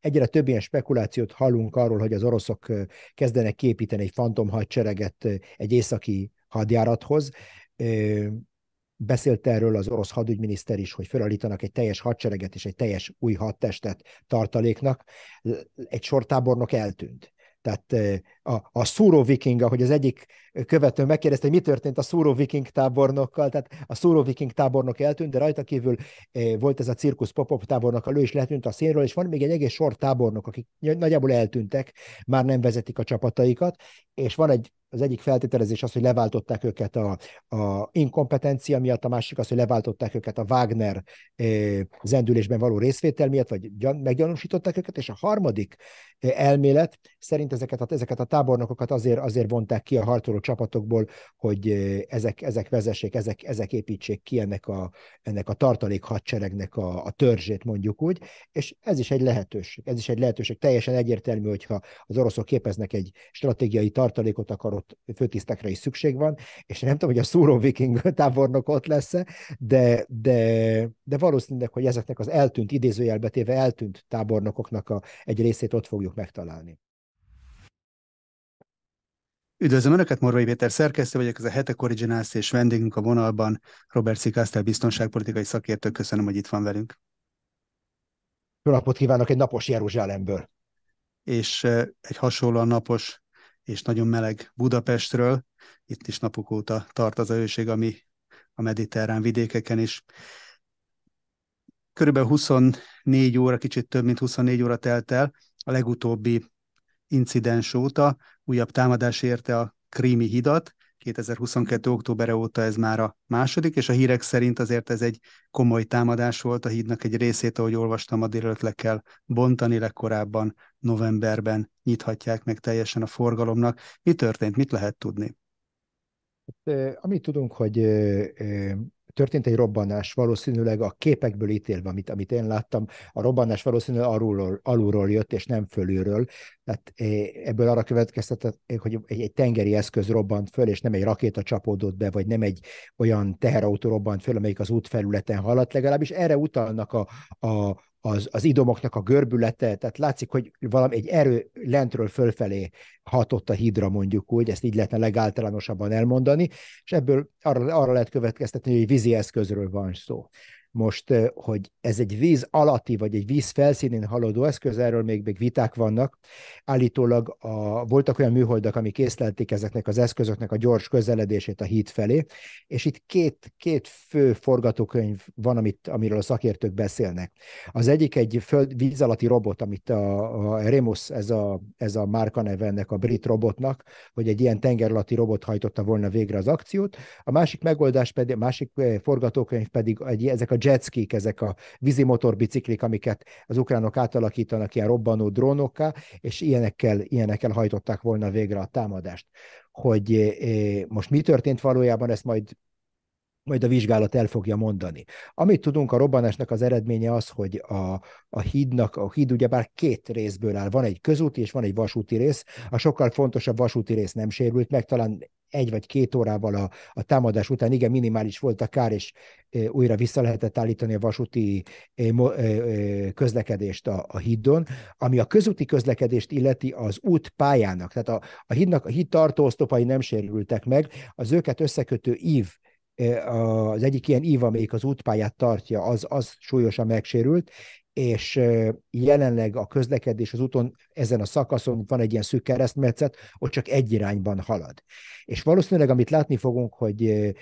egyre több ilyen spekulációt hallunk arról, hogy az oroszok kezdenek képíteni egy fantom hadsereget egy északi hadjárathoz. Beszélt erről az orosz hadügyminiszter is, hogy felállítanak egy teljes hadsereget és egy teljes új hadtestet tartaléknak. Egy sortábornok eltűnt. Tehát a, a szúró viking, ahogy az egyik követő megkérdezte, hogy mi történt a szúró viking tábornokkal, tehát a szúró viking tábornok eltűnt, de rajta kívül volt ez a cirkusz pop tábornok, ő is letűnt a színről, és van még egy egész sor tábornok, akik nagyjából eltűntek, már nem vezetik a csapataikat, és van egy az egyik feltételezés az, hogy leváltották őket a, a inkompetencia miatt, a másik az, hogy leváltották őket a Wagner zendülésben való részvétel miatt, vagy meggyanúsították őket, és a harmadik elmélet szerint ezeket a, ezeket a tábornokokat azért, azért vonták ki a harcoló csapatokból, hogy ezek, ezek vezessék, ezek, ezek építsék ki ennek a, ennek a tartalék hadseregnek a, a törzsét, mondjuk úgy, és ez is egy lehetőség. Ez is egy lehetőség. Teljesen egyértelmű, hogyha az oroszok képeznek egy stratégiai tartalékot, akkor ott főtisztekre is szükség van, és nem tudom, hogy a szúró viking tábornok ott lesz de, de, de valószínűleg, hogy ezeknek az eltűnt, idézőjelbetéve eltűnt tábornokoknak a, egy részét ott fogjuk megtalálni. Üdvözlöm Önöket, Morvai Péter szerkesztő vagyok, ez a Hetek Originals és vendégünk a vonalban, Robert Szikasztel, biztonságpolitikai szakértő. Köszönöm, hogy itt van velünk. Jó napot kívánok egy napos Jeruzsálemből. És egy hasonlóan napos és nagyon meleg Budapestről. Itt is napok óta tart az a hőség, ami a mediterrán vidékeken is. Körülbelül 24 óra, kicsit több mint 24 óra telt el a legutóbbi incidens óta. Újabb támadás érte a Krími hidat, 2022. október óta ez már a második, és a hírek szerint azért ez egy komoly támadás volt a hídnak egy részét, ahogy olvastam, a délelőtt le kell bontani, legkorábban novemberben nyithatják meg teljesen a forgalomnak. Mi történt, mit lehet tudni? Hát, amit tudunk, hogy történt egy robbanás, valószínűleg a képekből ítélve, amit, amit én láttam, a robbanás valószínűleg alulról, alulról jött, és nem fölülről. Tehát ebből arra következtetett, hogy egy, egy tengeri eszköz robbant föl, és nem egy rakéta csapódott be, vagy nem egy olyan teherautó robbant föl, amelyik az útfelületen haladt, legalábbis erre utalnak a, a, az, az idomoknak a görbülete, tehát látszik, hogy valami egy erő lentről fölfelé hatott a hídra mondjuk úgy, ezt így lehetne legáltalánosabban elmondani, és ebből arra, arra lehet következtetni, hogy egy vízi eszközről van szó. Most, hogy ez egy víz alatti, vagy egy víz felszínén haladó eszköz, erről még, még viták vannak. Állítólag a, voltak olyan műholdak, amik készlelték ezeknek az eszközöknek a gyors közeledését a híd felé, és itt két, két fő forgatókönyv van, amit, amiről a szakértők beszélnek. Az egyik egy föld, víz alatti robot, amit a, a Remus, ez a, ez a márka neve ennek a brit robotnak, hogy egy ilyen tenger alatti robot hajtotta volna végre az akciót. A másik megoldás pedig, a másik forgatókönyv pedig egy, ezek a jetskik, ezek a vízi motorbiciklik, amiket az ukránok átalakítanak ilyen robbanó drónokká, és ilyenekkel, ilyenekkel hajtották volna végre a támadást. Hogy eh, most mi történt valójában, ezt majd majd a vizsgálat el fogja mondani. Amit tudunk, a robbanásnak az eredménye az, hogy a, a hídnak, a híd ugyebár két részből áll. Van egy közúti és van egy vasúti rész. A sokkal fontosabb vasúti rész nem sérült meg, talán egy vagy két órával a, a támadás után igen minimális volt a kár, és e, újra vissza lehetett állítani a vasúti e, e, közlekedést a, a hídon. Ami a közúti közlekedést illeti az út pályának, tehát a, a hídnak a híd tartóosztopai nem sérültek meg, az őket összekötő ív az egyik ilyen ív, amelyik az útpályát tartja, az, az súlyosan megsérült, és jelenleg a közlekedés az úton ezen a szakaszon van egy ilyen szűk keresztmetszet, ott csak egy irányban halad. És valószínűleg, amit látni fogunk, hogy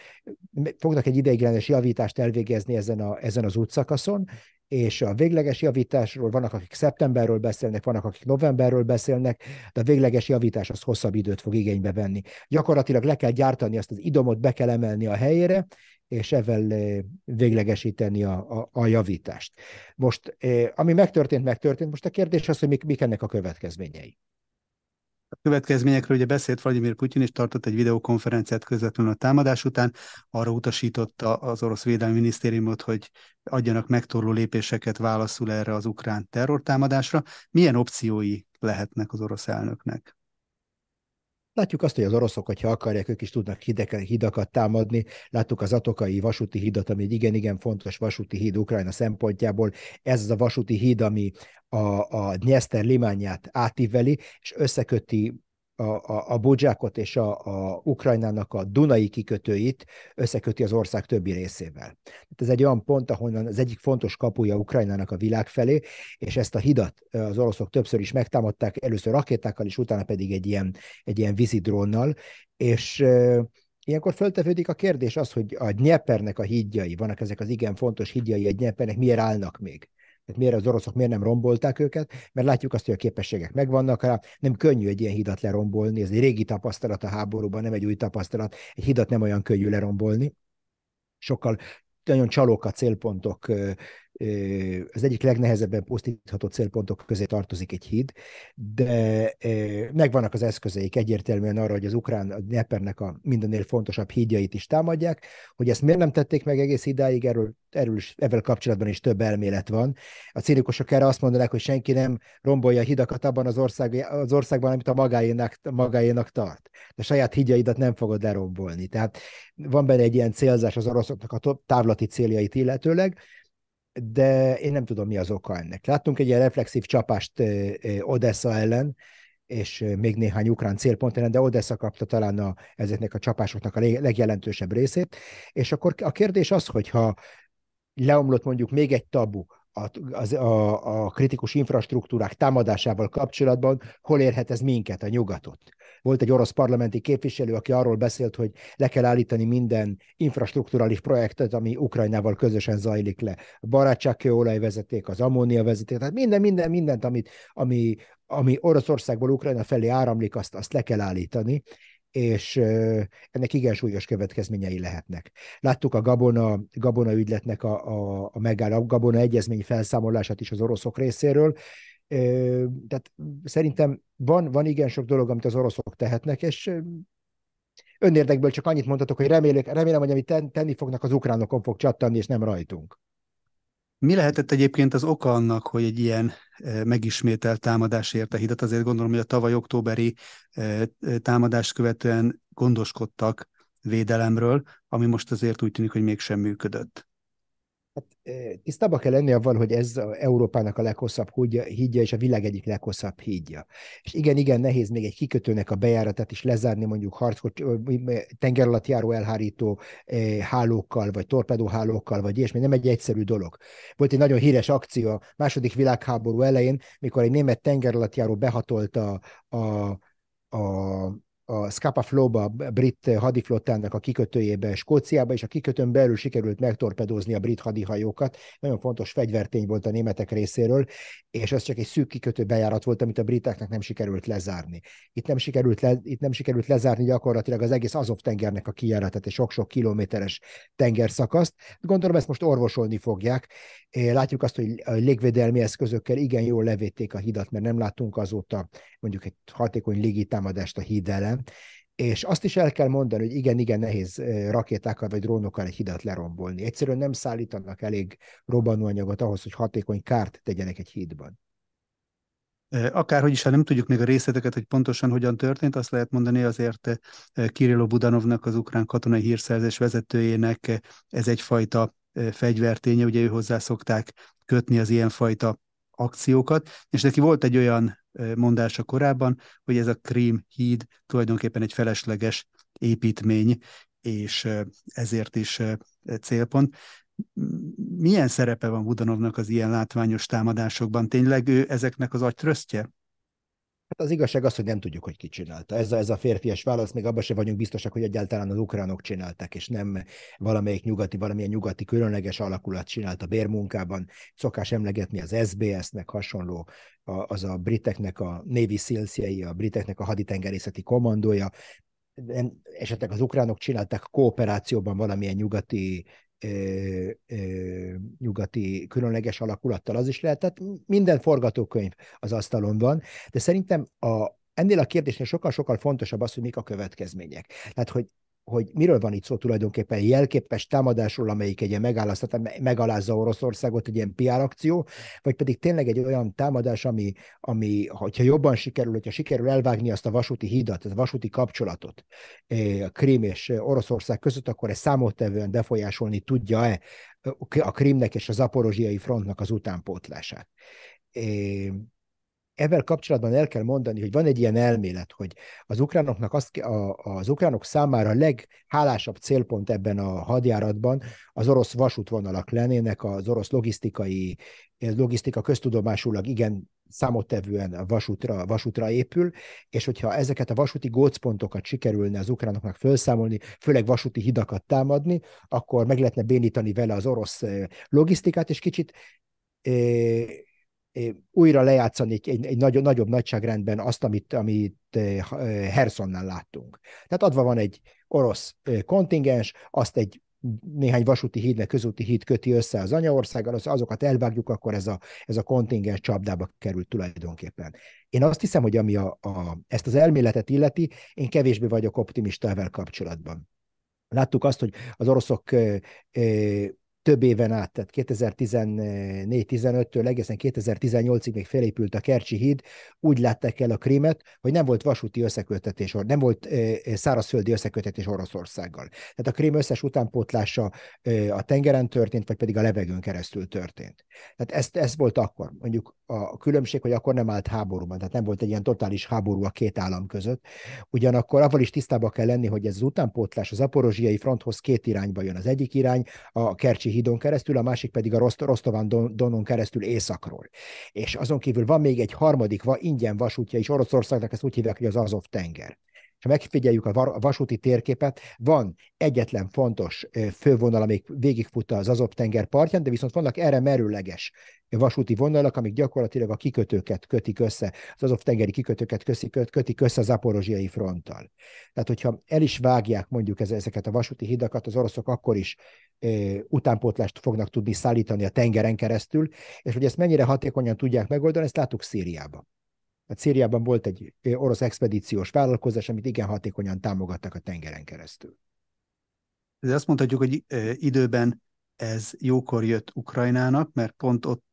fognak egy ideiglenes javítást elvégezni ezen, a, ezen az útszakaszon, és a végleges javításról vannak, akik szeptemberről beszélnek, vannak, akik novemberről beszélnek, de a végleges javítás az hosszabb időt fog igénybe venni. Gyakorlatilag le kell gyártani azt az idomot, be kell emelni a helyére, és ezzel eh, véglegesíteni a, a, a javítást. Most, eh, ami megtörtént, megtörtént. Most a kérdés az, hogy mik, mik ennek a következményei. Következményekről ugye beszélt Vladimir Putyin, és tartott egy videokonferenciát közvetlenül a támadás után. Arra utasította az orosz védelmi minisztériumot, hogy adjanak megtorló lépéseket válaszul erre az ukrán terrortámadásra. Milyen opciói lehetnek az orosz elnöknek? Látjuk azt, hogy az oroszok, hogyha akarják, ők is tudnak hidek, hidakat támadni. Láttuk az Atokai vasúti hídat, ami egy igen-igen fontos vasúti híd Ukrajna szempontjából. Ez az a vasúti híd, ami a, a Dniester limányát átíveli, és összeköti a, a, a Bodzsákot és a, a Ukrajnának a Dunai kikötőit összeköti az ország többi részével. Tehát ez egy olyan pont, ahonnan az egyik fontos kapuja Ukrajnának a világ felé, és ezt a hidat az oroszok többször is megtámadták, először rakétákkal, és utána pedig egy ilyen, egy ilyen vízidrónnal, és Ilyenkor föltevődik a kérdés az, hogy a Dniepernek a hídjai, vannak ezek az igen fontos hídjai a Dniepernek, miért állnak még? Tehát miért az oroszok miért nem rombolták őket? Mert látjuk azt, hogy a képességek megvannak rá. Nem könnyű egy ilyen hidat lerombolni, ez egy régi tapasztalat a háborúban, nem egy új tapasztalat. Egy hidat nem olyan könnyű lerombolni. Sokkal nagyon csalók a célpontok az egyik legnehezebben pusztítható célpontok közé tartozik egy híd, de megvannak az eszközeik egyértelműen arra, hogy az ukrán a Dniepernek a mindennél fontosabb hídjait is támadják, hogy ezt miért nem tették meg egész idáig, erről, erről is, ezzel kapcsolatban is több elmélet van. A cínikusok erre azt mondanak, hogy senki nem rombolja a hidakat abban az, ország, az országban, amit a magáénak, magáénak tart. De saját hídjaidat nem fogod lerombolni. Tehát van benne egy ilyen célzás az oroszoknak a távlati céljait illetőleg, de én nem tudom, mi az oka ennek. Láttunk egy ilyen reflexív csapást Odessa ellen, és még néhány ukrán célpont ellen, de Odessa kapta talán a, ezeknek a csapásoknak a legjelentősebb részét. És akkor a kérdés az, hogyha leomlott mondjuk még egy tabu, a, az, a, a kritikus infrastruktúrák támadásával kapcsolatban, hol érhet ez minket, a nyugatot? Volt egy orosz parlamenti képviselő, aki arról beszélt, hogy le kell állítani minden infrastruktúrális projektet, ami Ukrajnával közösen zajlik le. Barátságkő olajvezeték, az ammónia vezeték, tehát minden, minden, mindent, amit, ami, ami Oroszországból Ukrajna felé áramlik, azt, azt le kell állítani és ennek igen súlyos következményei lehetnek. Láttuk a Gabona, Gabona ügyletnek a, a, a megáll, a Gabona egyezmény felszámolását is az oroszok részéről, tehát szerintem van, van igen sok dolog, amit az oroszok tehetnek, és önérdekből csak annyit mondhatok, hogy remélek, remélem, hogy amit tenni fognak, az ukránokon fog csattanni, és nem rajtunk. Mi lehetett egyébként az oka annak, hogy egy ilyen megismételt támadás érte hidat? Azért gondolom, hogy a tavaly októberi támadást követően gondoskodtak védelemről, ami most azért úgy tűnik, hogy mégsem működött. Hát, tisztában kell lenni avval, hogy ez a Európának a leghosszabb hídja, és a világ egyik leghosszabb hídja. És igen, igen, nehéz még egy kikötőnek a bejáratát is lezárni, mondjuk harckot, tenger alatt járó elhárító hálókkal, vagy torpedóhálókkal, vagy ilyesmi, nem egy egyszerű dolog. Volt egy nagyon híres akció a második világháború elején, mikor egy német tenger alatt járó behatolta a, a a Scapa Flow-ba, a brit hadiflottának a kikötőjébe, Skóciába, és a kikötőn belül sikerült megtorpedózni a brit hadihajókat. Nagyon fontos fegyvertény volt a németek részéről, és ez csak egy szűk kikötő bejárat volt, amit a briteknek nem sikerült lezárni. Itt nem sikerült, le, itt nem sikerült lezárni gyakorlatilag az egész Azov-tengernek a kijáratát, és sok-sok kilométeres tengerszakaszt. Gondolom ezt most orvosolni fogják. Látjuk azt, hogy a légvédelmi eszközökkel igen jól levédték a hidat, mert nem láttunk azóta mondjuk egy hatékony légitámadást a híd és azt is el kell mondani, hogy igen, igen nehéz rakétákkal vagy drónokkal egy hidat lerombolni. Egyszerűen nem szállítanak elég robbanóanyagot ahhoz, hogy hatékony kárt tegyenek egy hídban. Akárhogy is, ha nem tudjuk még a részleteket, hogy pontosan hogyan történt, azt lehet mondani azért Kirilló Budanovnak, az ukrán katonai hírszerzés vezetőjének ez egyfajta fegyverténye, ugye ő hozzá szokták kötni az ilyenfajta akciókat, és neki volt egy olyan mondása korábban, hogy ez a Krím híd tulajdonképpen egy felesleges építmény, és ezért is célpont. Milyen szerepe van Budanovnak az ilyen látványos támadásokban? Tényleg ő ezeknek az agytrösztje? Hát az igazság az, hogy nem tudjuk, hogy ki csinálta. Ez a, ez a férfias válasz, még abban sem vagyunk biztosak, hogy egyáltalán az ukránok csinálták, és nem valamelyik nyugati, valamilyen nyugati különleges alakulat csinálta bérmunkában. Szokás emlegetni az SBS-nek hasonló, a, az a briteknek a Navy seals a briteknek a haditengerészeti kommandója, esetleg az ukránok csinálták kooperációban valamilyen nyugati ö, ö, nyugati különleges alakulattal, az is lehetett. Minden forgatókönyv az asztalon van, de szerintem a, ennél a kérdésnél sokkal-sokkal fontosabb az, hogy mik a következmények. Tehát, hogy hogy miről van itt szó tulajdonképpen, jelképes támadásról, amelyik egy ilyen megalázza Oroszországot, egy ilyen PR akció, vagy pedig tényleg egy olyan támadás, ami, ami hogyha jobban sikerül, hogyha sikerül elvágni azt a vasúti hidat, a vasúti kapcsolatot a Krím és Oroszország között, akkor ez számottevően befolyásolni tudja-e a Krímnek és a zaporozsiai frontnak az utánpótlását. Ezzel kapcsolatban el kell mondani, hogy van egy ilyen elmélet, hogy az ukránoknak az, a, az ukránok számára a leghálásabb célpont ebben a hadjáratban az orosz vasútvonalak lennének, az orosz logisztikai, logisztika köztudomásulag igen számottevően a vasútra, vasútra épül, és hogyha ezeket a vasúti gócpontokat sikerülne az ukránoknak felszámolni, főleg vasúti hidakat támadni, akkor meg lehetne bénítani vele az orosz logisztikát, és kicsit újra lejátszani egy, egy, nagyobb, nagyobb nagyságrendben azt, amit, amit Hersonnál láttunk. Tehát adva van egy orosz kontingens, azt egy néhány vasúti híd, közúti híd köti össze az anyaországgal, az, azokat elvágjuk, akkor ez a, ez a kontingens csapdába került tulajdonképpen. Én azt hiszem, hogy ami a, a, ezt az elméletet illeti, én kevésbé vagyok optimista ezzel kapcsolatban. Láttuk azt, hogy az oroszok több éven át, tehát 2014-15-től egészen 2018-ig még felépült a Kercsi híd, úgy látták el a krímet, hogy nem volt vasúti összekötetés, nem volt szárazföldi összekötetés Oroszországgal. Tehát a krím összes utánpótlása a tengeren történt, vagy pedig a levegőn keresztül történt. Tehát ez, ez volt akkor. Mondjuk a különbség, hogy akkor nem állt háborúban, tehát nem volt egy ilyen totális háború a két állam között. Ugyanakkor avval is tisztában kell lenni, hogy ez az utánpótlás az aporozsiai fronthoz két irányba jön. Az egyik irány a Kercsi hídon keresztül, a másik pedig a Rost- Rostován Donon keresztül északról. És azon kívül van még egy harmadik va, ingyen vasútja is Oroszországnak, ezt úgy hívják, hogy az Azov tenger ha megfigyeljük a vasúti térképet, van egyetlen fontos fővonal, amik végigfut az Azov-tenger partján, de viszont vannak erre merőleges vasúti vonalak, amik gyakorlatilag a kikötőket kötik össze, az Azov-tengeri kikötőket kötik, kötik össze a zaporozsiai fronttal. Tehát, hogyha el is vágják mondjuk ezeket a vasúti hidakat, az oroszok akkor is utánpótlást fognak tudni szállítani a tengeren keresztül, és hogy ezt mennyire hatékonyan tudják megoldani, ezt láttuk Szíriában. Hát Szíriában volt egy orosz expedíciós vállalkozás, amit igen hatékonyan támogattak a tengeren keresztül. De azt mondhatjuk, hogy időben ez jókor jött Ukrajnának, mert pont ott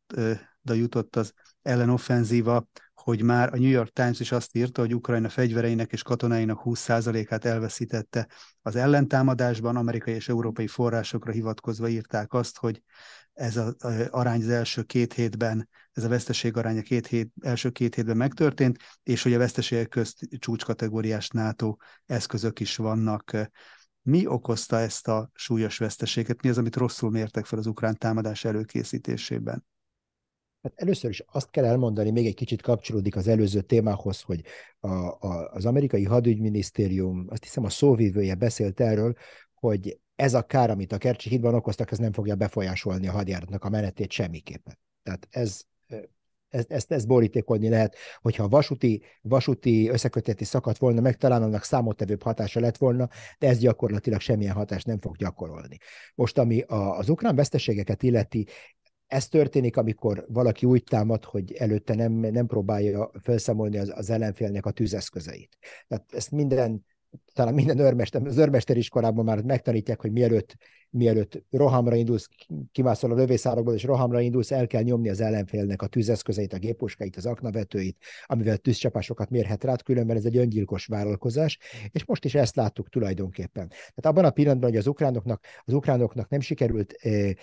de jutott az ellenoffenzíva, hogy már a New York Times is azt írta, hogy Ukrajna fegyvereinek és katonáinak 20%-át elveszítette az ellentámadásban, amerikai és európai forrásokra hivatkozva írták azt, hogy ez az arány az első két hétben, ez a veszteség aránya két hét, első két hétben megtörtént, és hogy a veszteségek közt csúcskategóriás NATO eszközök is vannak. Mi okozta ezt a súlyos veszteséget? Mi az, amit rosszul mértek fel az ukrán támadás előkészítésében? Hát először is azt kell elmondani, még egy kicsit kapcsolódik az előző témához, hogy a, a, az amerikai hadügyminisztérium, azt hiszem a szóvívője beszélt erről, hogy ez a kár, amit a Kercsi hídban okoztak, ez nem fogja befolyásolni a hadjáratnak a menetét semmiképpen. Tehát ez, ezt, ezt, ezt borítékolni lehet, hogyha a vasúti, vasúti összeköteti szakadt volna meg, talán annak számottevőbb hatása lett volna, de ez gyakorlatilag semmilyen hatást nem fog gyakorolni. Most, ami a, az ukrán veszteségeket illeti, ez történik, amikor valaki úgy támad, hogy előtte nem, nem próbálja felszámolni az, az ellenfélnek a tűzeszközeit. Tehát ezt minden talán minden örmester, az örmesteriskolában már megtanítják, hogy mielőtt mielőtt rohamra indulsz, kimászol a lövészárokból, és rohamra indulsz, el kell nyomni az ellenfélnek a tűzeszközeit, a gépuskáit, az aknavetőit, amivel tűzcsapásokat mérhet rád, különben ez egy öngyilkos vállalkozás, és most is ezt láttuk tulajdonképpen. Tehát abban a pillanatban, hogy az ukránoknak, az ukránoknak nem sikerült e,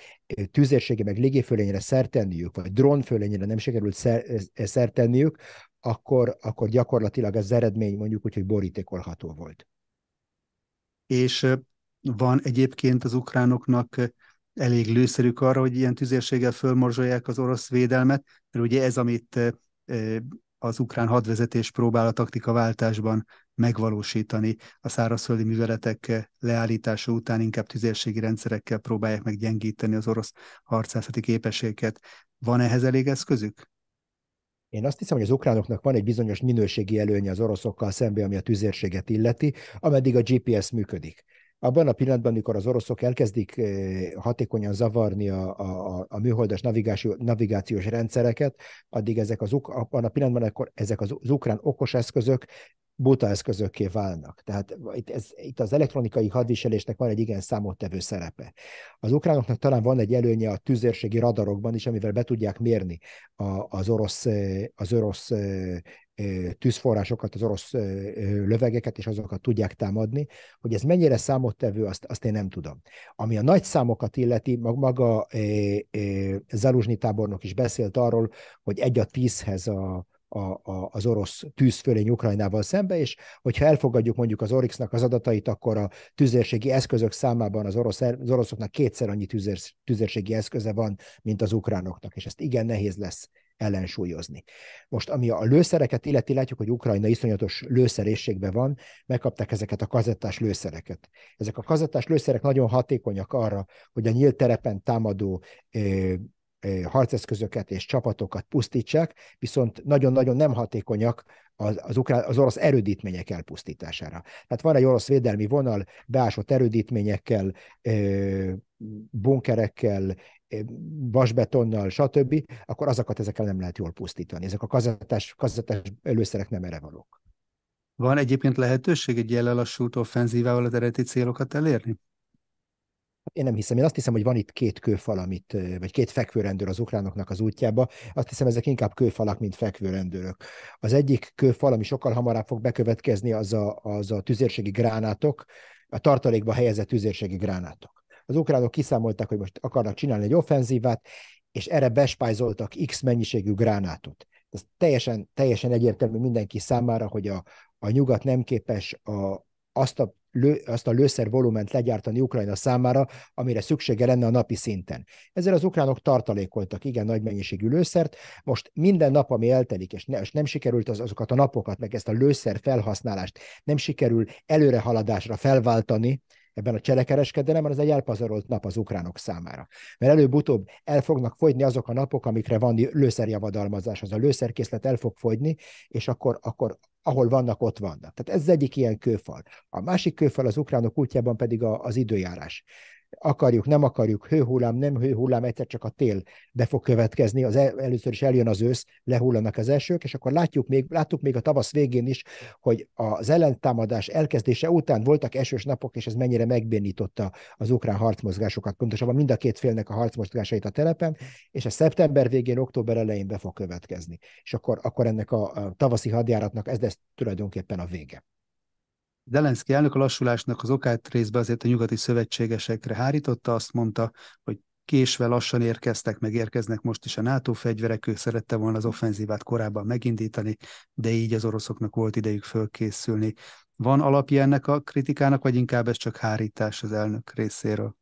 meg légifölényre szertenniük, vagy drónfölényre nem sikerült szer, szertenniük, akkor, akkor gyakorlatilag az eredmény mondjuk úgy, hogy borítékolható volt. És van egyébként az ukránoknak elég lőszerük arra, hogy ilyen tüzérséggel fölmorzsolják az orosz védelmet, mert ugye ez, amit az ukrán hadvezetés próbál a taktika váltásban megvalósítani. A szárazföldi műveletek leállítása után inkább tüzérségi rendszerekkel próbálják meggyengíteni az orosz harcászati képességeket. Van ehhez elég eszközük? Én azt hiszem, hogy az ukránoknak van egy bizonyos minőségi előnye az oroszokkal szemben, ami a tüzérséget illeti, ameddig a GPS működik abban a pillanatban, amikor az oroszok elkezdik eh, hatékonyan zavarni a, a, a műholdas navigációs, rendszereket, addig ezek az, abban a pillanatban akkor ezek az, ukrán okos eszközök buta eszközökké válnak. Tehát itt, ez, itt az elektronikai hadviselésnek van egy igen számottevő szerepe. Az ukránoknak talán van egy előnye a tüzérségi radarokban is, amivel be tudják mérni az orosz, az orosz tűzforrásokat, az orosz lövegeket, és azokat tudják támadni. Hogy ez mennyire számottevő, azt, azt én nem tudom. Ami a nagy számokat illeti, maga Zaluzsnyi tábornok is beszélt arról, hogy egy a tízhez a, a, a, az orosz tűzfölény Ukrajnával szembe, és hogyha elfogadjuk mondjuk az Orixnak az adatait, akkor a tüzérségi eszközök számában az, orosz, az oroszoknak kétszer annyi tüzér, tüzérségi eszköze van, mint az ukránoknak, és ezt igen nehéz lesz ellensúlyozni. Most, ami a lőszereket illeti, látjuk, hogy Ukrajna iszonyatos lőszerészségben van, megkapták ezeket a kazettás lőszereket. Ezek a kazettás lőszerek nagyon hatékonyak arra, hogy a nyílt terepen támadó harceszközöket és csapatokat pusztítsák, viszont nagyon-nagyon nem hatékonyak az, az, ukrán, az orosz erődítmények elpusztítására. Tehát van egy orosz védelmi vonal, beásott erődítményekkel, bunkerekkel, vasbetonnal, stb., akkor azokat ezekkel nem lehet jól pusztítani. Ezek a kazettás, kazettás előszerek nem erre valók. Van egyébként lehetőség egy ilyen lelassult offenzívával az eredeti célokat elérni? Én nem hiszem. Én azt hiszem, hogy van itt két kőfal, amit, vagy két fekvőrendőr az ukránoknak az útjába. Azt hiszem, ezek inkább kőfalak, mint fekvőrendőrök. Az egyik kőfal, ami sokkal hamarabb fog bekövetkezni, az a, az a tüzérségi gránátok, a tartalékba helyezett tüzérségi gránátok. Az ukránok kiszámolták, hogy most akarnak csinálni egy offenzívát, és erre bespájzoltak X mennyiségű gránátot. Ez teljesen, teljesen egyértelmű mindenki számára, hogy a, a nyugat nem képes a, azt a lő, azt a lőszer volument legyártani Ukrajna számára, amire szüksége lenne a napi szinten. Ezzel az ukránok tartalékoltak igen nagy mennyiségű lőszert. Most minden nap, ami eltelik, és, ne, és nem sikerült az, azokat a napokat, meg ezt a lőszer felhasználást nem sikerül előrehaladásra felváltani, ebben a cselekereskedelemben, az egy elpazarolt nap az ukránok számára. Mert előbb-utóbb el fognak fogyni azok a napok, amikre van lőszerjavadalmazás, az a lőszerkészlet el fog fogyni, és akkor, akkor ahol vannak, ott vannak. Tehát ez az egyik ilyen kőfal. A másik kőfal az ukránok útjában pedig a, az időjárás akarjuk, nem akarjuk, hőhullám, nem hőhullám, egyszer csak a tél be fog következni, az el, először is eljön az ősz, lehullanak az esők, és akkor látjuk még, láttuk még a tavasz végén is, hogy az ellentámadás elkezdése után voltak esős napok, és ez mennyire megbénította az ukrán harcmozgásokat, pontosabban mind a két félnek a harcmozgásait a telepen, és a szeptember végén, október elején be fog következni. És akkor, akkor ennek a, a tavaszi hadjáratnak ez lesz tulajdonképpen a vége. Zelenszky elnök a lassulásnak az okát részben azért a nyugati szövetségesekre hárította, azt mondta, hogy késve lassan érkeztek, meg érkeznek most is a NATO fegyverek, ő szerette volna az offenzívát korábban megindítani, de így az oroszoknak volt idejük fölkészülni. Van alapja ennek a kritikának, vagy inkább ez csak hárítás az elnök részéről?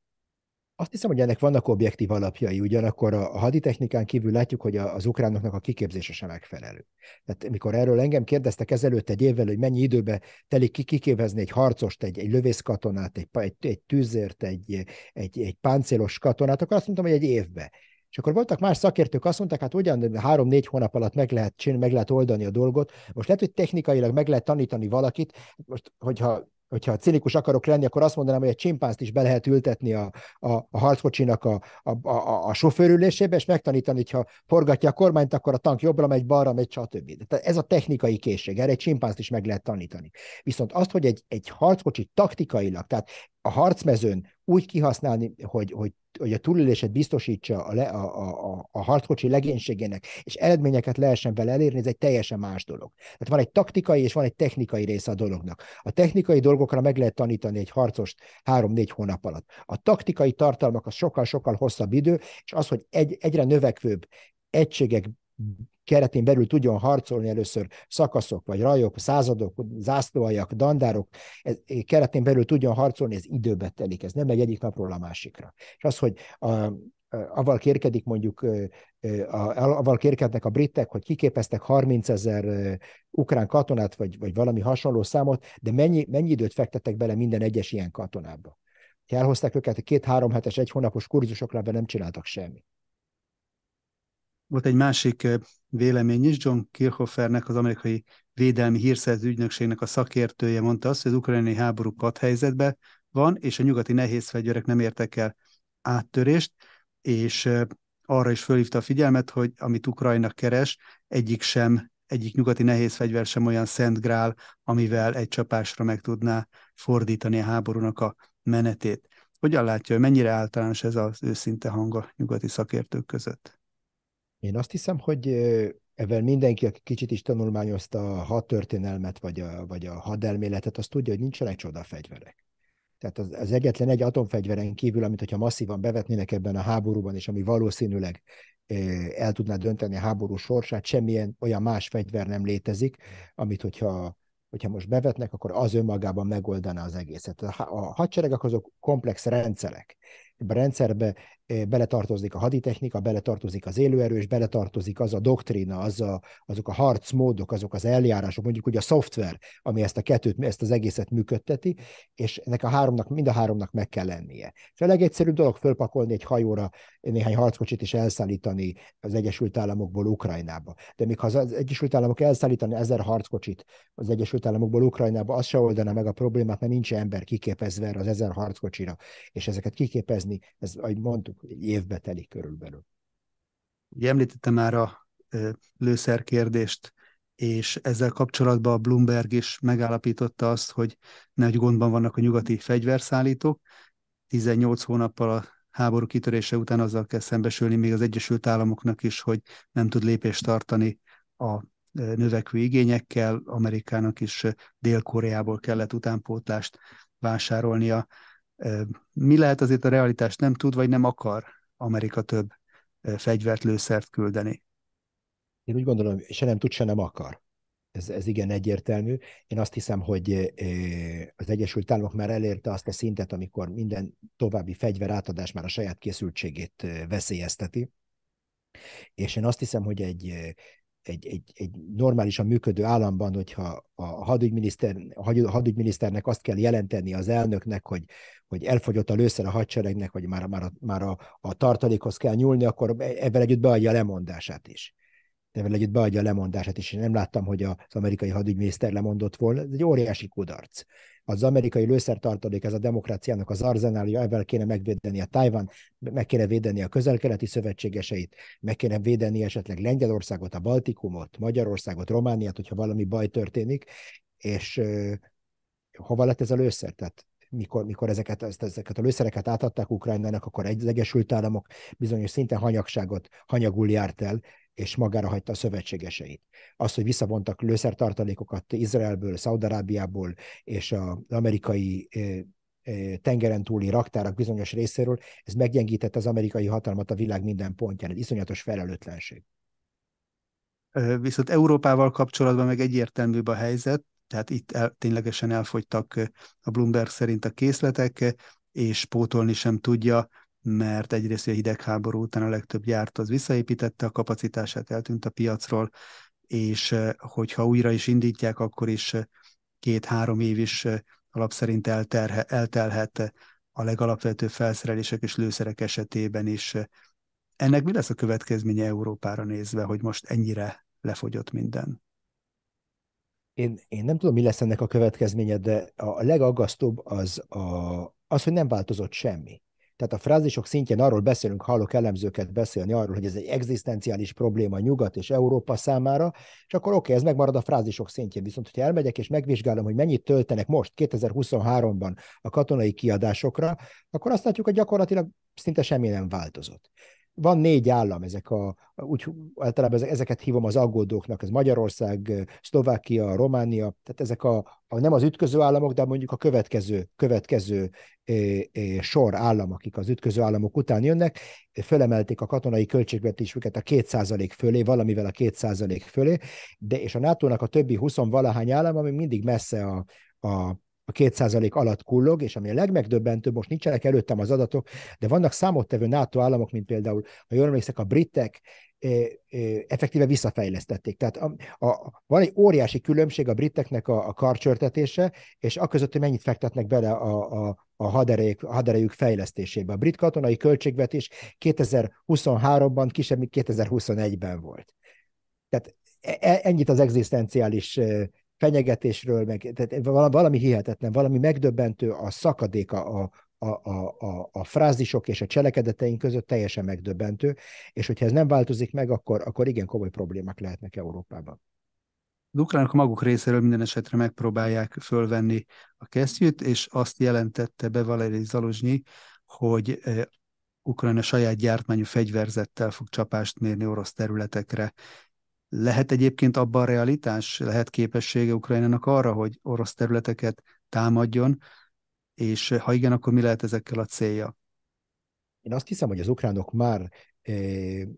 Azt hiszem, hogy ennek vannak objektív alapjai, ugyanakkor a haditechnikán kívül látjuk, hogy az ukránoknak a kiképzése sem megfelelő. Tehát mikor erről engem kérdeztek ezelőtt egy évvel, hogy mennyi időbe telik ki kiképezni egy harcost, egy, egy lövészkatonát, egy, egy, egy tűzért, egy, egy, egy páncélos katonát, akkor azt mondtam, hogy egy évbe. És akkor voltak más szakértők, azt mondták, hát ugyan három-négy hónap alatt meg lehet, csinálni, meg lehet oldani a dolgot. Most lehet, hogy technikailag meg lehet tanítani valakit. Most, hogyha hogyha cinikus akarok lenni, akkor azt mondanám, hogy egy csimpánzt is be lehet ültetni a, a, a harckocsinak a, a, a, a sofőrülésébe, és megtanítani, hogyha forgatja a kormányt, akkor a tank jobbra megy, balra megy, stb. Tehát ez a technikai készség, erre egy csimpánzt is meg lehet tanítani. Viszont azt, hogy egy, egy harckocsi taktikailag, tehát a harcmezőn úgy kihasználni, hogy, hogy, hogy a túlélését biztosítsa a, le, a, a, a harckocsi legénységének, és eredményeket lehessen vele elérni, ez egy teljesen más dolog. Tehát van egy taktikai és van egy technikai része a dolognak. A technikai dolgokra meg lehet tanítani egy harcost három-négy hónap alatt. A taktikai tartalmak az sokkal-sokkal hosszabb idő, és az, hogy egy, egyre növekvőbb egységek keretén belül tudjon harcolni először szakaszok, vagy rajok, századok, zászlóajak, dandárok, ez, keretén belül tudjon harcolni, ez időbe telik, ez nem megy egyik napról a másikra. És az, hogy a, avval kérkedik mondjuk, avval kérkednek a britek, hogy kiképeztek 30 ezer ukrán katonát, vagy, vagy valami hasonló számot, de mennyi, mennyi időt fektettek bele minden egyes ilyen katonába? Ha elhozták őket két-három hetes, egy hónapos kurzusokra, de nem csináltak semmit. Volt egy másik vélemény is, John Kirchhoffernek, az amerikai védelmi hírszerző ügynökségnek a szakértője mondta azt, hogy az ukrajnai háború padhelyzetben van, és a nyugati nehéz fegyverek nem értek el áttörést, és arra is fölhívta a figyelmet, hogy amit Ukrajna keres, egyik sem egyik nyugati nehéz fegyver sem olyan szent grál, amivel egy csapásra meg tudná fordítani a háborúnak a menetét. Hogyan látja, mennyire általános ez az őszinte hang a nyugati szakértők között? Én azt hiszem, hogy ezzel mindenki, aki kicsit is tanulmányozta a hadtörténelmet, vagy a, vagy a hadelméletet, az tudja, hogy nincsenek csodafegyverek. Tehát az, az egyetlen egy atomfegyveren kívül, amit hogyha masszívan bevetnének ebben a háborúban, és ami valószínűleg el tudná dönteni a háború sorsát, semmilyen olyan más fegyver nem létezik, amit hogyha hogyha most bevetnek, akkor az önmagában megoldaná az egészet. A hadseregek azok komplex rendszerek. A rendszerbe beletartozik a haditechnika, beletartozik az élőerő, és beletartozik az a doktrína, az a, azok a harcmódok, azok az eljárások, mondjuk ugye a szoftver, ami ezt a kettőt, ezt az egészet működteti, és ennek a háromnak, mind a háromnak meg kell lennie. És a legegyszerűbb dolog fölpakolni egy hajóra néhány harckocsit és elszállítani az Egyesült Államokból Ukrajnába. De még ha az Egyesült Államok elszállítani ezer harckocsit az Egyesült Államokból Ukrajnába, az se oldaná meg a problémát, mert nincs ember kiképezve az ezer harckocsira, és ezeket kiképezni, ez, ahogy mondtuk, egy évbe telik körülbelül. Ugye említette már a lőszer kérdést, és ezzel kapcsolatban a Bloomberg is megállapította azt, hogy nagy gondban vannak a nyugati fegyverszállítók. 18 hónappal a háború kitörése után azzal kell szembesülni még az Egyesült Államoknak is, hogy nem tud lépést tartani a növekvő igényekkel, Amerikának is Dél-Koreából kellett utánpótlást vásárolnia. Mi lehet azért a realitás nem tud, vagy nem akar Amerika több fegyvert, lőszert küldeni? Én úgy gondolom, se nem tud, se nem akar. Ez, ez igen egyértelmű. Én azt hiszem, hogy az Egyesült Államok már elérte azt a szintet, amikor minden további fegyver átadás már a saját készültségét veszélyezteti. És én azt hiszem, hogy egy, egy, egy, egy normálisan működő államban, hogyha a hadügyminiszter, a hadügyminiszternek azt kell jelenteni az elnöknek, hogy, hogy elfogyott a lőszer a hadseregnek, vagy már, már, a, már a, a tartalékhoz kell nyúlni, akkor ebben együtt beadja a lemondását is. Ebben együtt beadja a lemondását is. Én nem láttam, hogy az amerikai hadügyminiszter lemondott volna. Ez egy óriási kudarc az amerikai lőszertartalék, ez a demokráciának az arzenálja, ebben kéne megvédeni a Tajvan, meg kéne védeni a közelkeleti szövetségeseit, meg kéne védeni esetleg Lengyelországot, a Baltikumot, Magyarországot, Romániát, hogyha valami baj történik, és hova lett ez a lőszer? Tehát mikor, mikor ezeket, ezt, ezeket a lőszereket átadták Ukrajnának, akkor egy, az Egyesült Államok bizonyos szinten hanyagságot, hanyagul járt el, és magára hagyta a szövetségeseit. Az, hogy visszavontak lőszertartalékokat Izraelből, Szaudarábiából és az amerikai tengeren túli raktárak bizonyos részéről, ez meggyengítette az amerikai hatalmat a világ minden pontján. Egy iszonyatos felelőtlenség. Viszont Európával kapcsolatban meg egyértelműbb a helyzet, tehát itt el, ténylegesen elfogytak a Bloomberg szerint a készletek, és pótolni sem tudja mert egyrészt a hidegháború után a legtöbb gyárt az visszaépítette a kapacitását, eltűnt a piacról, és hogyha újra is indítják, akkor is két-három év is alap szerint elterhe, eltelhet a legalapvetőbb felszerelések és lőszerek esetében is. Ennek mi lesz a következménye Európára nézve, hogy most ennyire lefogyott minden? Én, én nem tudom, mi lesz ennek a következménye, de a legaggasztóbb az, a, az, hogy nem változott semmi. Tehát a frázisok szintjén arról beszélünk, hallok elemzőket beszélni arról, hogy ez egy egzisztenciális probléma Nyugat és Európa számára, és akkor oké, okay, ez megmarad a frázisok szintjén. Viszont, hogyha elmegyek és megvizsgálom, hogy mennyit töltenek most 2023-ban a katonai kiadásokra, akkor azt látjuk, hogy gyakorlatilag szinte semmi nem változott van négy állam, ezek a, úgy általában ezeket hívom az aggódóknak, ez Magyarország, Szlovákia, Románia, tehát ezek a, a nem az ütköző államok, de mondjuk a következő, következő e, e, sor állam, akik az ütköző államok után jönnek, fölemelték a katonai költségvetésüket a 2% fölé, valamivel a 2% fölé, de és a NATO-nak a többi 20 valahány állam, ami mindig messze a, a a 2% alatt kullog, és ami a legmegdöbbentőbb, most nincsenek előttem az adatok, de vannak számottevő NATO államok, mint például, ha jól emlékszek, a britek, effektíve visszafejlesztették. Tehát a, a, van egy óriási különbség a briteknek a, a karcsörtetése, és a között, hogy mennyit fektetnek bele a, a, a haderejük, haderejük fejlesztésébe. A brit katonai költségvetés 2023-ban kisebb, mint 2021-ben volt. Tehát e, e, ennyit az egzisztenciális fenyegetésről, meg, tehát valami hihetetlen, valami megdöbbentő a szakadéka a, a, a, a, a frázisok és a cselekedeteink között teljesen megdöbbentő, és hogyha ez nem változik meg, akkor, akkor igen komoly problémák lehetnek Európában. Az ukránok maguk részéről minden esetre megpróbálják fölvenni a kesztyűt, és azt jelentette be Valeri Zalozsnyi, hogy Ukrajna saját gyártmányú fegyverzettel fog csapást mérni orosz területekre. Lehet egyébként abban realitás, lehet képessége Ukrajnának arra, hogy orosz területeket támadjon, és ha igen, akkor mi lehet ezekkel a célja? Én azt hiszem, hogy az ukránok már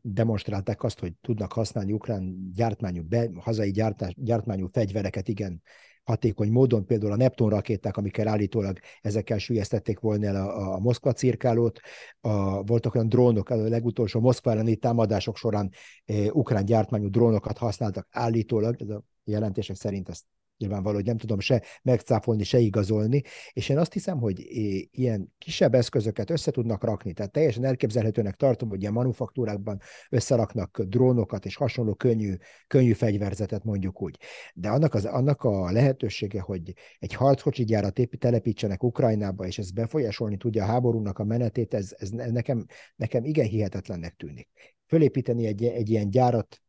demonstrálták azt, hogy tudnak használni ukrán gyártmányú, be, hazai gyártás, gyártmányú fegyvereket, igen, hatékony módon, például a Neptun rakéták, amikkel állítólag ezekkel sülyeztették volna el a, a Moszkva cirkálót, a, voltak olyan drónok, a legutolsó Moszkva elleni támadások során e, ukrán gyártmányú drónokat használtak állítólag, ez a jelentések szerint ezt nyilvánvaló, hogy nem tudom se megcáfolni, se igazolni, és én azt hiszem, hogy ilyen kisebb eszközöket össze tudnak rakni, tehát teljesen elképzelhetőnek tartom, hogy ilyen manufaktúrákban összeraknak drónokat és hasonló könnyű, könnyű fegyverzetet mondjuk úgy. De annak, az, annak a lehetősége, hogy egy harckocsi gyárat telepítsenek Ukrajnába, és ez befolyásolni tudja a háborúnak a menetét, ez, ez nekem, nekem igen hihetetlennek tűnik. Fölépíteni egy, egy ilyen gyárat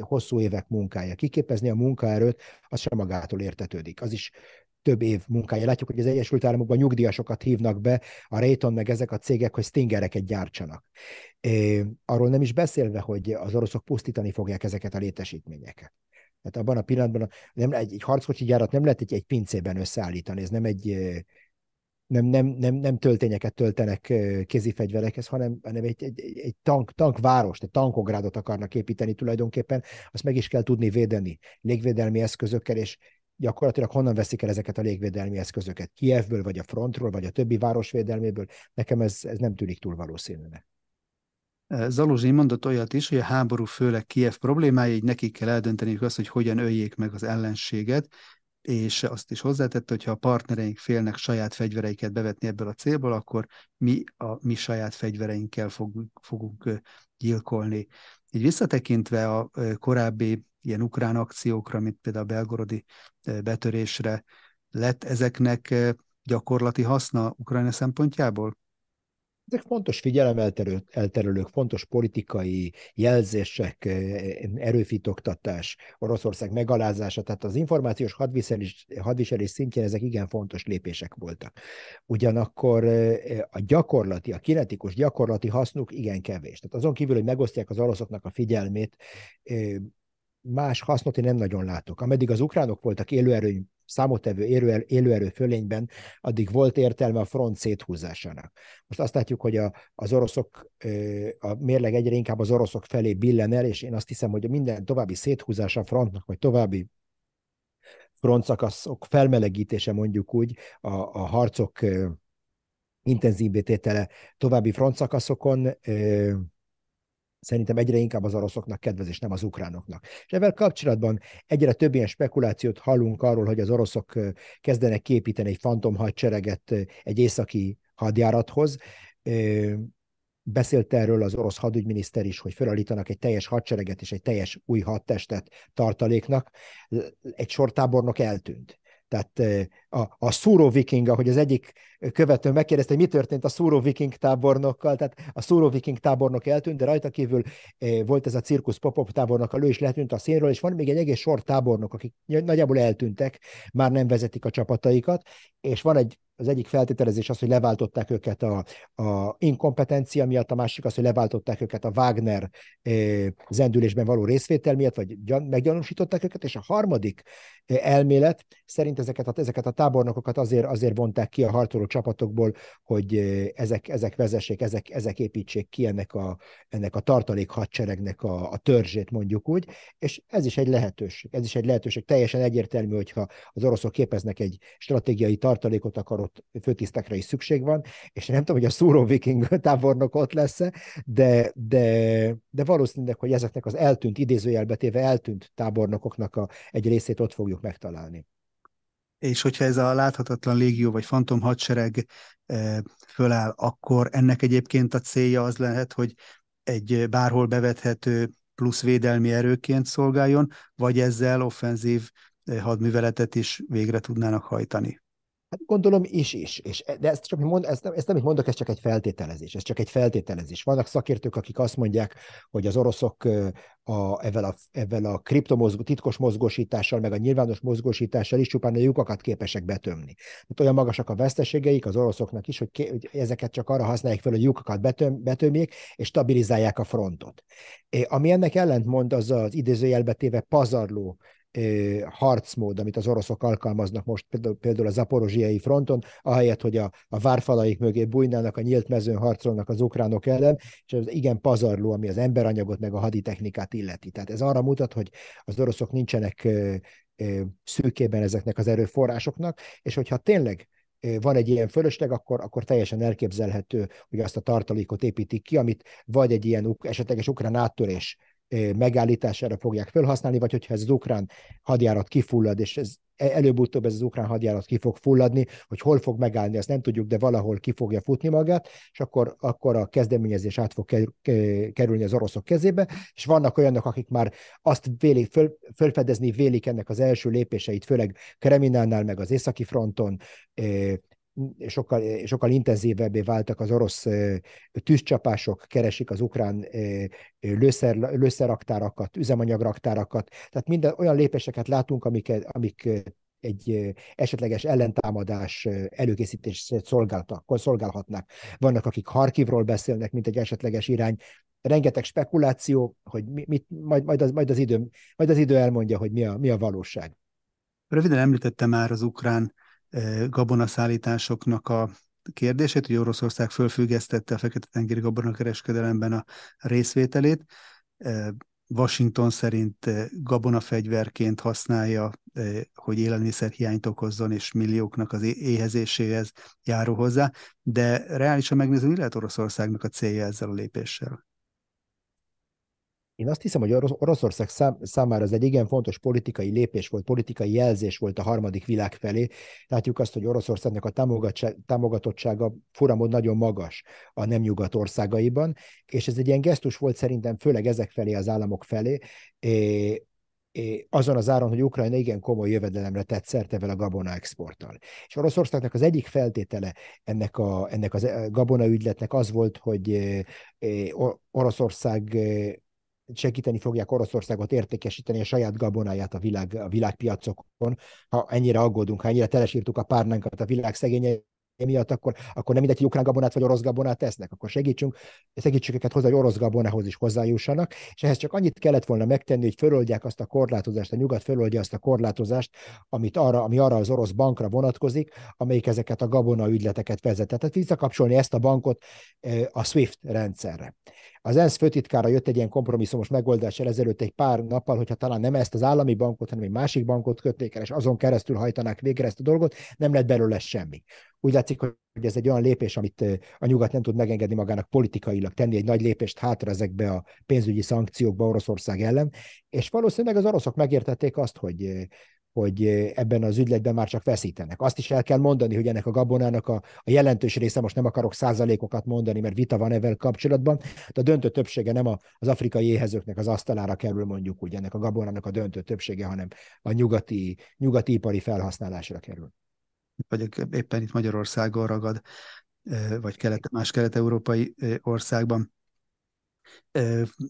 hosszú évek munkája. Kiképezni a munkaerőt, az sem magától értetődik. Az is több év munkája. Látjuk, hogy az Egyesült Államokban nyugdíjasokat hívnak be, a Rayton meg ezek a cégek, hogy stingereket gyártsanak. É, arról nem is beszélve, hogy az oroszok pusztítani fogják ezeket a létesítményeket. Tehát abban a pillanatban nem, egy, egy harckocsi gyárat nem lehet egy, egy pincében összeállítani, ez nem egy nem, nem, nem, nem töltényeket töltenek kézifegyverekhez, hanem, hanem egy, egy, egy tank, tankvárost, egy tankográdot akarnak építeni tulajdonképpen, azt meg is kell tudni védeni légvédelmi eszközökkel, és gyakorlatilag honnan veszik el ezeket a légvédelmi eszközöket? Kievből, vagy a frontról, vagy a többi városvédelméből? Nekem ez, ez nem tűnik túl valószínűnek. Zaluzsi mondott olyat is, hogy a háború főleg Kiev problémája, így nekik kell eldönteniük azt, hogy hogyan öljék meg az ellenséget, és azt is hozzátette, hogy ha a partnereink félnek saját fegyvereiket bevetni ebből a célból, akkor mi a mi saját fegyvereinkkel fogunk, fogunk gyilkolni. Így visszatekintve a korábbi ilyen ukrán akciókra, mint például a belgorodi betörésre, lett ezeknek gyakorlati haszna Ukrajna szempontjából? Ezek fontos figyelemelterülők, fontos politikai jelzések, eh, erőfitoktatás, Oroszország megalázása, tehát az információs hadviselés, hadviselés szintjén ezek igen fontos lépések voltak. Ugyanakkor eh, a gyakorlati, a kinetikus gyakorlati hasznuk igen kevés. Tehát azon kívül, hogy megosztják az oroszoknak a figyelmét, eh, más hasznot én nem nagyon látok. Ameddig az ukránok voltak élőerő, számottevő élőerő, élőerő fölényben, addig volt értelme a front széthúzásának. Most azt látjuk, hogy a, az oroszok, a mérleg egyre inkább az oroszok felé billen el, és én azt hiszem, hogy minden további széthúzása a frontnak, vagy további frontszakaszok felmelegítése mondjuk úgy, a, a harcok intenzív tétele további frontszakaszokon szerintem egyre inkább az oroszoknak kedvez, és nem az ukránoknak. És ezzel kapcsolatban egyre több ilyen spekulációt hallunk arról, hogy az oroszok kezdenek képíteni egy fantom hadsereget egy északi hadjárathoz. Beszélt erről az orosz hadügyminiszter is, hogy felállítanak egy teljes hadsereget és egy teljes új hadtestet tartaléknak. Egy sortábornok eltűnt. Tehát a, a szúró viking, ahogy az egyik követő megkérdezte, hogy mi történt a szúró viking tábornokkal, tehát a szúró viking tábornok eltűnt, de rajta kívül volt ez a cirkusz pop tábornok, ő is letűnt a színről, és van még egy egész sor tábornok, akik nagyjából eltűntek, már nem vezetik a csapataikat, és van egy az egyik feltételezés az, hogy leváltották őket a, a inkompetencia miatt, a másik az, hogy leváltották őket a Wagner eh, zendülésben való részvétel miatt, vagy gyan, meggyanúsították őket, és a harmadik eh, elmélet szerint ezeket a, ezeket a tábornokokat azért, azért vonták ki a harcoló csapatokból, hogy eh, ezek, ezek vezessék, ezek, ezek építsék ki ennek a, ennek a tartalék hadseregnek a, a törzsét, mondjuk úgy, és ez is egy lehetőség. Ez is egy lehetőség. Teljesen egyértelmű, hogyha az oroszok képeznek egy stratégiai tartalékot, akkor ott főtisztekre is szükség van, és nem tudom, hogy a szúró viking tábornok ott lesz de, de, de valószínűleg, hogy ezeknek az eltűnt, idézőjelbetéve eltűnt tábornokoknak a, egy részét ott fogjuk megtalálni. És hogyha ez a láthatatlan légió vagy fantom hadsereg e, föláll, akkor ennek egyébként a célja az lehet, hogy egy bárhol bevethető plusz védelmi erőként szolgáljon, vagy ezzel offenzív hadműveletet is végre tudnának hajtani. Hát gondolom is is, és, de ezt, csak mond, ezt, ezt nem mondok, ez csak egy feltételezés, ez csak egy feltételezés. Vannak szakértők, akik azt mondják, hogy az oroszok a, ezzel a, ezzel a kriptomozgó, titkos mozgósítással, meg a nyilvános mozgósítással is csupán a lyukakat képesek betömni. Tehát olyan magasak a veszteségeik az oroszoknak is, hogy, ké, hogy ezeket csak arra használják fel, hogy lyukakat betöm, betömjék, és stabilizálják a frontot. É, ami ennek ellentmond, az az idézőjelbetéve pazarló harcmód, amit az oroszok alkalmaznak most például, a zaporozsiai fronton, ahelyett, hogy a, a várfalaik mögé bújnának, a nyílt mezőn harcolnak az ukránok ellen, és ez igen pazarló, ami az emberanyagot meg a haditechnikát illeti. Tehát ez arra mutat, hogy az oroszok nincsenek szűkében ezeknek az erőforrásoknak, és hogyha tényleg van egy ilyen fölösleg, akkor, akkor teljesen elképzelhető, hogy azt a tartalékot építik ki, amit vagy egy ilyen esetleges ukrán áttörés megállítására fogják felhasználni, vagy hogyha ez az ukrán hadjárat kifullad, és ez e, előbb-utóbb ez az ukrán hadjárat ki fog fulladni, hogy hol fog megállni, azt nem tudjuk, de valahol ki fogja futni magát, és akkor, akkor a kezdeményezés át fog kerülni az oroszok kezébe, és vannak olyanok, akik már azt vélik, föl, fölfedezni vélik ennek az első lépéseit, főleg Kreminánál, meg az északi fronton, sokkal, sokkal intenzívebbé váltak az orosz tűzcsapások, keresik az ukrán lőszer, lőszerraktárakat, üzemanyagraktárakat, tehát minden olyan lépéseket látunk, amik, amik egy esetleges ellentámadás előkészítését szolgálhatnak. Vannak, akik Harkivról beszélnek, mint egy esetleges irány. Rengeteg spekuláció, hogy mit, majd, majd, az, majd, az idő, majd az idő elmondja, hogy mi a, mi a valóság. Röviden említette már az ukrán gabonaszállításoknak a kérdését, hogy Oroszország fölfüggesztette a Fekete-tengeri gabonakereskedelemben a részvételét. Washington szerint gabonafegyverként használja, hogy élelmiszerhiányt okozzon, és millióknak az éhezéséhez járó hozzá, de reálisan megnézve, mi lehet Oroszországnak a célja ezzel a lépéssel? Én azt hiszem, hogy Oroszország szám, számára ez egy igen fontos politikai lépés volt, politikai jelzés volt a harmadik világ felé. Látjuk azt, hogy Oroszországnak a támogatottsága furamod nagyon magas a nem nyugat országaiban, és ez egy ilyen gesztus volt szerintem főleg ezek felé, az államok felé, é, azon az áron, hogy Ukrajna igen komoly jövedelemre tett szert evel a gabona exporttal. És Oroszországnak az egyik feltétele ennek, a, ennek az gabona ügyletnek az volt, hogy Oroszország segíteni fogják Oroszországot értékesíteni a saját gabonáját a, világ, a világpiacokon. Ha ennyire aggódunk, ha ennyire telesírtuk a párnánkat a világ szegényei miatt, akkor, akkor nem mindegy, hogy ukrán gabonát vagy orosz gabonát tesznek, akkor segítsünk, segítsük őket hozzá, hogy orosz gabonához is hozzájussanak, és ehhez csak annyit kellett volna megtenni, hogy föloldják azt a korlátozást, a nyugat föloldja azt a korlátozást, amit arra, ami arra az orosz bankra vonatkozik, amelyik ezeket a gabona ügyleteket vezet. Tehát visszakapcsolni ezt a bankot a SWIFT rendszerre. Az ENSZ főtitkára jött egy ilyen kompromisszumos megoldással ezelőtt egy pár nappal, hogyha talán nem ezt az állami bankot, hanem egy másik bankot kötnék el, és azon keresztül hajtanák végre ezt a dolgot, nem lett belőle semmi. Úgy látszik, hogy ez egy olyan lépés, amit a nyugat nem tud megengedni magának politikailag, tenni egy nagy lépést hátra ezekbe a pénzügyi szankciókba Oroszország ellen, és valószínűleg az oroszok megértették azt, hogy hogy ebben az ügyletben már csak veszítenek. Azt is el kell mondani, hogy ennek a gabonának a, a jelentős része, most nem akarok százalékokat mondani, mert vita van ezzel kapcsolatban, de a döntő többsége nem a, az afrikai éhezőknek az asztalára kerül mondjuk úgy ennek a gabonának a döntő többsége, hanem a nyugati, nyugati ipari felhasználásra kerül. Vagy éppen itt Magyarországon ragad, vagy kelet, más kelet-európai országban.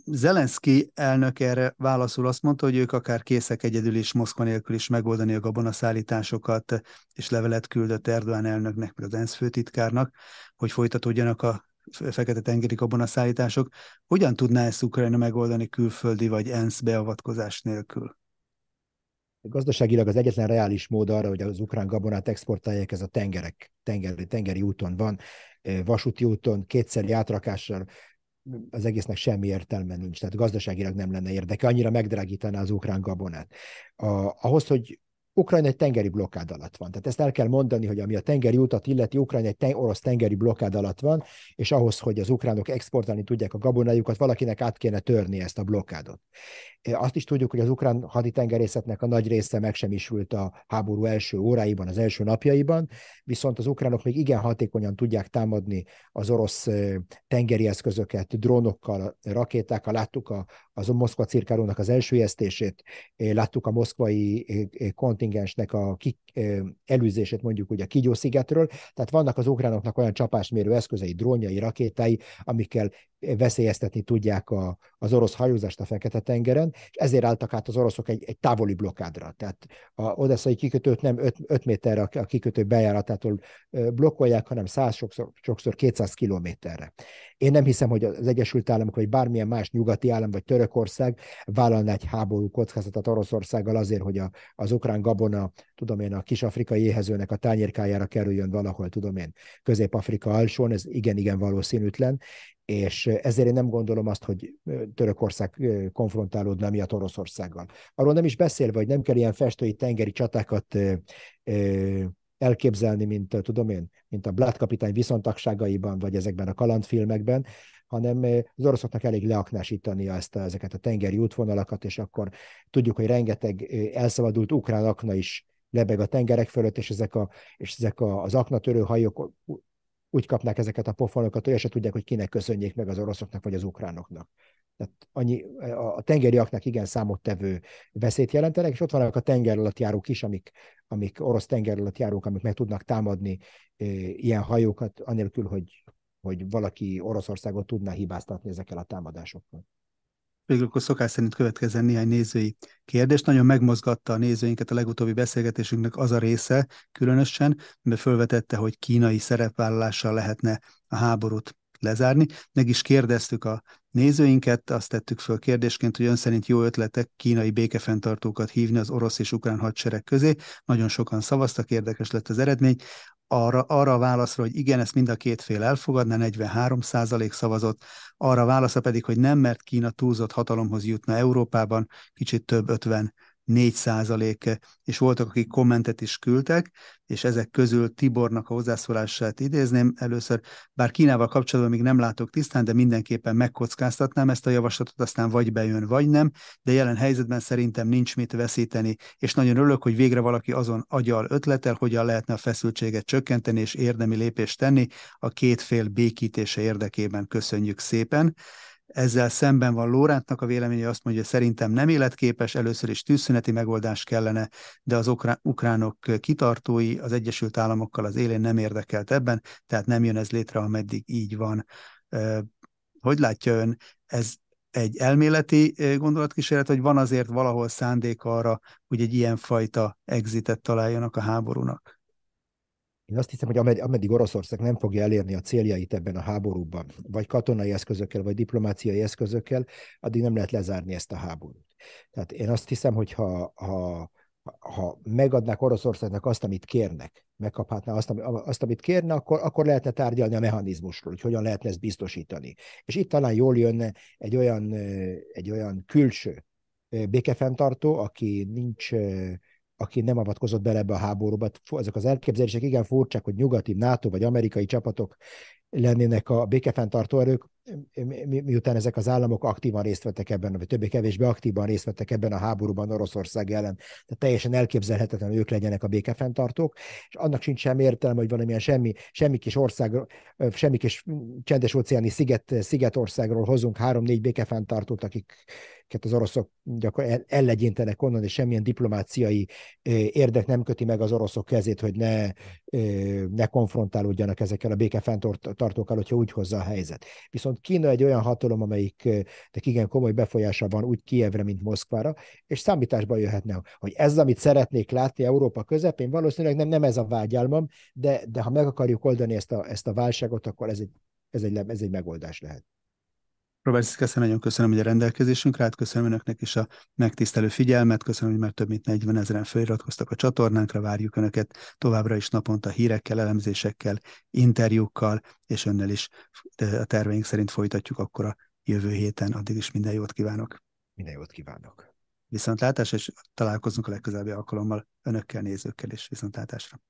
Zelenszky elnök erre válaszul azt mondta, hogy ők akár készek egyedül is Moszkva nélkül is megoldani a gabonaszállításokat, és levelet küldött Erdogan elnöknek, meg az ENSZ főtitkárnak, hogy folytatódjanak a fekete-tengeri gabonaszállítások. Hogyan tudná ezt Ukrajna megoldani külföldi vagy ENSZ beavatkozás nélkül? Gazdaságilag az egyetlen reális mód arra, hogy az ukrán gabonát exportálják, ez a tengerek, tengeri, tengeri úton van, vasúti úton, kétszeri átrakással, az egésznek semmi értelme nincs, tehát gazdaságilag nem lenne érdeke, annyira megdrágítaná az ukrán gabonát. A, ahhoz, hogy Ukrajna egy tengeri blokkád alatt van. Tehát ezt el kell mondani, hogy ami a tengeri utat illeti, Ukrajna egy ten- orosz tengeri blokkád alatt van, és ahhoz, hogy az ukránok exportálni tudják a gabonájukat, valakinek át kéne törni ezt a blokkádot. Azt is tudjuk, hogy az ukrán haditengerészetnek a nagy része megsemmisült a háború első óráiban, az első napjaiban, viszont az ukránok még igen hatékonyan tudják támadni az orosz tengeri eszközöket, drónokkal, rakétákkal. Láttuk a, az Moszkva cirkálónak az első ijesztését, láttuk a moszkvai kontingens kontingensnek a ki, előzését mondjuk ugye a Kigyó-szigetről, tehát vannak az ukránoknak olyan csapásmérő eszközei, drónjai, rakétái, amikkel veszélyeztetni tudják a, az orosz hajózást a Fekete-tengeren, és ezért álltak át az oroszok egy, egy távoli blokádra. Tehát a odesszai kikötőt nem 5 méterre a kikötő bejáratától blokkolják, hanem 100, sokszor, sokszor 200 kilométerre. Én nem hiszem, hogy az Egyesült Államok, vagy bármilyen más nyugati állam, vagy Törökország vállalna egy háború kockázatot Oroszországgal azért, hogy a, az ukrán gabona, tudom én, a kis-afrikai éhezőnek a tányérkájára kerüljön valahol, tudom én, Közép-Afrika alsón, ez igen-igen valószínűtlen, és ezért én nem gondolom azt, hogy Törökország konfrontálódna miatt Oroszországgal. Arról nem is beszélve, hogy nem kell ilyen festői tengeri csatákat elképzelni, mint tudom én, mint a Blatt kapitány viszontagságaiban, vagy ezekben a kalandfilmekben, hanem az oroszoknak elég leaknásítania ezt a, ezeket a tengeri útvonalakat, és akkor tudjuk, hogy rengeteg elszabadult ukrán akna is lebeg a tengerek fölött, és ezek, a, és ezek a, az aknatörő hajók úgy kapnák ezeket a pofonokat, hogy se tudják, hogy kinek köszönjék meg az oroszoknak vagy az ukránoknak. Tehát annyi, a tengeriaknak igen számottevő veszélyt jelentenek, és ott vannak a tenger alatt járók is, amik, amik orosz tenger alatt járók, amik meg tudnak támadni e, ilyen hajókat, anélkül, hogy, hogy valaki Oroszországot tudná hibáztatni ezekkel a támadásokkal. Végül akkor szokás szerint következzen néhány nézői kérdés. Nagyon megmozgatta a nézőinket a legutóbbi beszélgetésünknek az a része különösen, mert felvetette, hogy kínai szerepvállalással lehetne a háborút lezárni. Meg is kérdeztük a nézőinket, azt tettük föl kérdésként, hogy ön szerint jó ötletek kínai békefenntartókat hívni az orosz és ukrán hadsereg közé. Nagyon sokan szavaztak, érdekes lett az eredmény arra, arra a válaszra, hogy igen, ezt mind a két fél elfogadná, 43 százalék szavazott, arra a válasza pedig, hogy nem, mert Kína túlzott hatalomhoz jutna Európában, kicsit több 50 4 százalék, és voltak, akik kommentet is küldtek, és ezek közül Tibornak a hozzászólását idézném először, bár Kínával kapcsolatban még nem látok tisztán, de mindenképpen megkockáztatnám ezt a javaslatot, aztán vagy bejön, vagy nem, de jelen helyzetben szerintem nincs mit veszíteni, és nagyon örülök, hogy végre valaki azon agyal ötletel, hogyan lehetne a feszültséget csökkenteni és érdemi lépést tenni a két fél békítése érdekében. Köszönjük szépen! Ezzel szemben van Lórántnak a véleménye, azt mondja, hogy szerintem nem életképes, először is tűzszüneti megoldás kellene, de az ukránok kitartói az Egyesült Államokkal az élén nem érdekelt ebben, tehát nem jön ez létre, ameddig így van. Hogy látja ön, ez egy elméleti gondolatkísérlet, vagy van azért valahol szándék arra, hogy egy ilyen fajta exitet találjanak a háborúnak? Én azt hiszem, hogy ameddig Oroszország nem fogja elérni a céljait ebben a háborúban, vagy katonai eszközökkel, vagy diplomáciai eszközökkel, addig nem lehet lezárni ezt a háborút. Tehát én azt hiszem, hogy ha, ha, ha megadnák Oroszországnak azt, amit kérnek, megkaphatná azt, azt amit kérne, akkor, akkor lehetne tárgyalni a mechanizmusról, hogy hogyan lehetne ezt biztosítani. És itt talán jól jönne egy olyan, egy olyan külső békefenntartó, aki nincs aki nem avatkozott bele ebbe a háborúba. Ezek az elképzelések igen furcsák, hogy nyugati, NATO vagy amerikai csapatok lennének a békefenntartó erők, mi, miután ezek az államok aktívan részt vettek ebben, vagy többé-kevésbé aktívan részt vettek ebben a háborúban Oroszország ellen. Tehát teljesen elképzelhetetlen, hogy ők legyenek a békefenntartók, és annak sincs sem értelme, hogy valamilyen semmi, semmi kis ország, semmi kis csendes óceáni sziget, szigetországról hozunk három-négy békefenntartót, akik az oroszok gyakorlatilag ellegyintenek onnan, és semmilyen diplomáciai érdek nem köti meg az oroszok kezét, hogy ne, ne konfrontálódjanak ezekkel a békefenntartókkal, hogyha úgy hozza a helyzet. Viszont Kína egy olyan hatalom, amelyik de igen komoly befolyása van úgy Kievre, mint Moszkvára, és számításba jöhetne, hogy ez, amit szeretnék látni Európa közepén, valószínűleg nem, nem ez a vágyálmam, de, de ha meg akarjuk oldani ezt a, ezt a válságot, akkor ez egy, ez egy, ez egy megoldás lehet. Robert Szikeszen nagyon köszönöm, hogy a rendelkezésünkre állt, köszönöm önöknek is a megtisztelő figyelmet, köszönöm, hogy már több mint 40 ezeren feliratkoztak a csatornánkra, várjuk önöket továbbra is naponta hírekkel, elemzésekkel, interjúkkal, és önnel is a terveink szerint folytatjuk akkor a jövő héten. Addig is minden jót kívánok! Minden jót kívánok! Viszontlátás, és találkozunk a legközelebbi alkalommal önökkel, nézőkkel is. Viszontlátásra!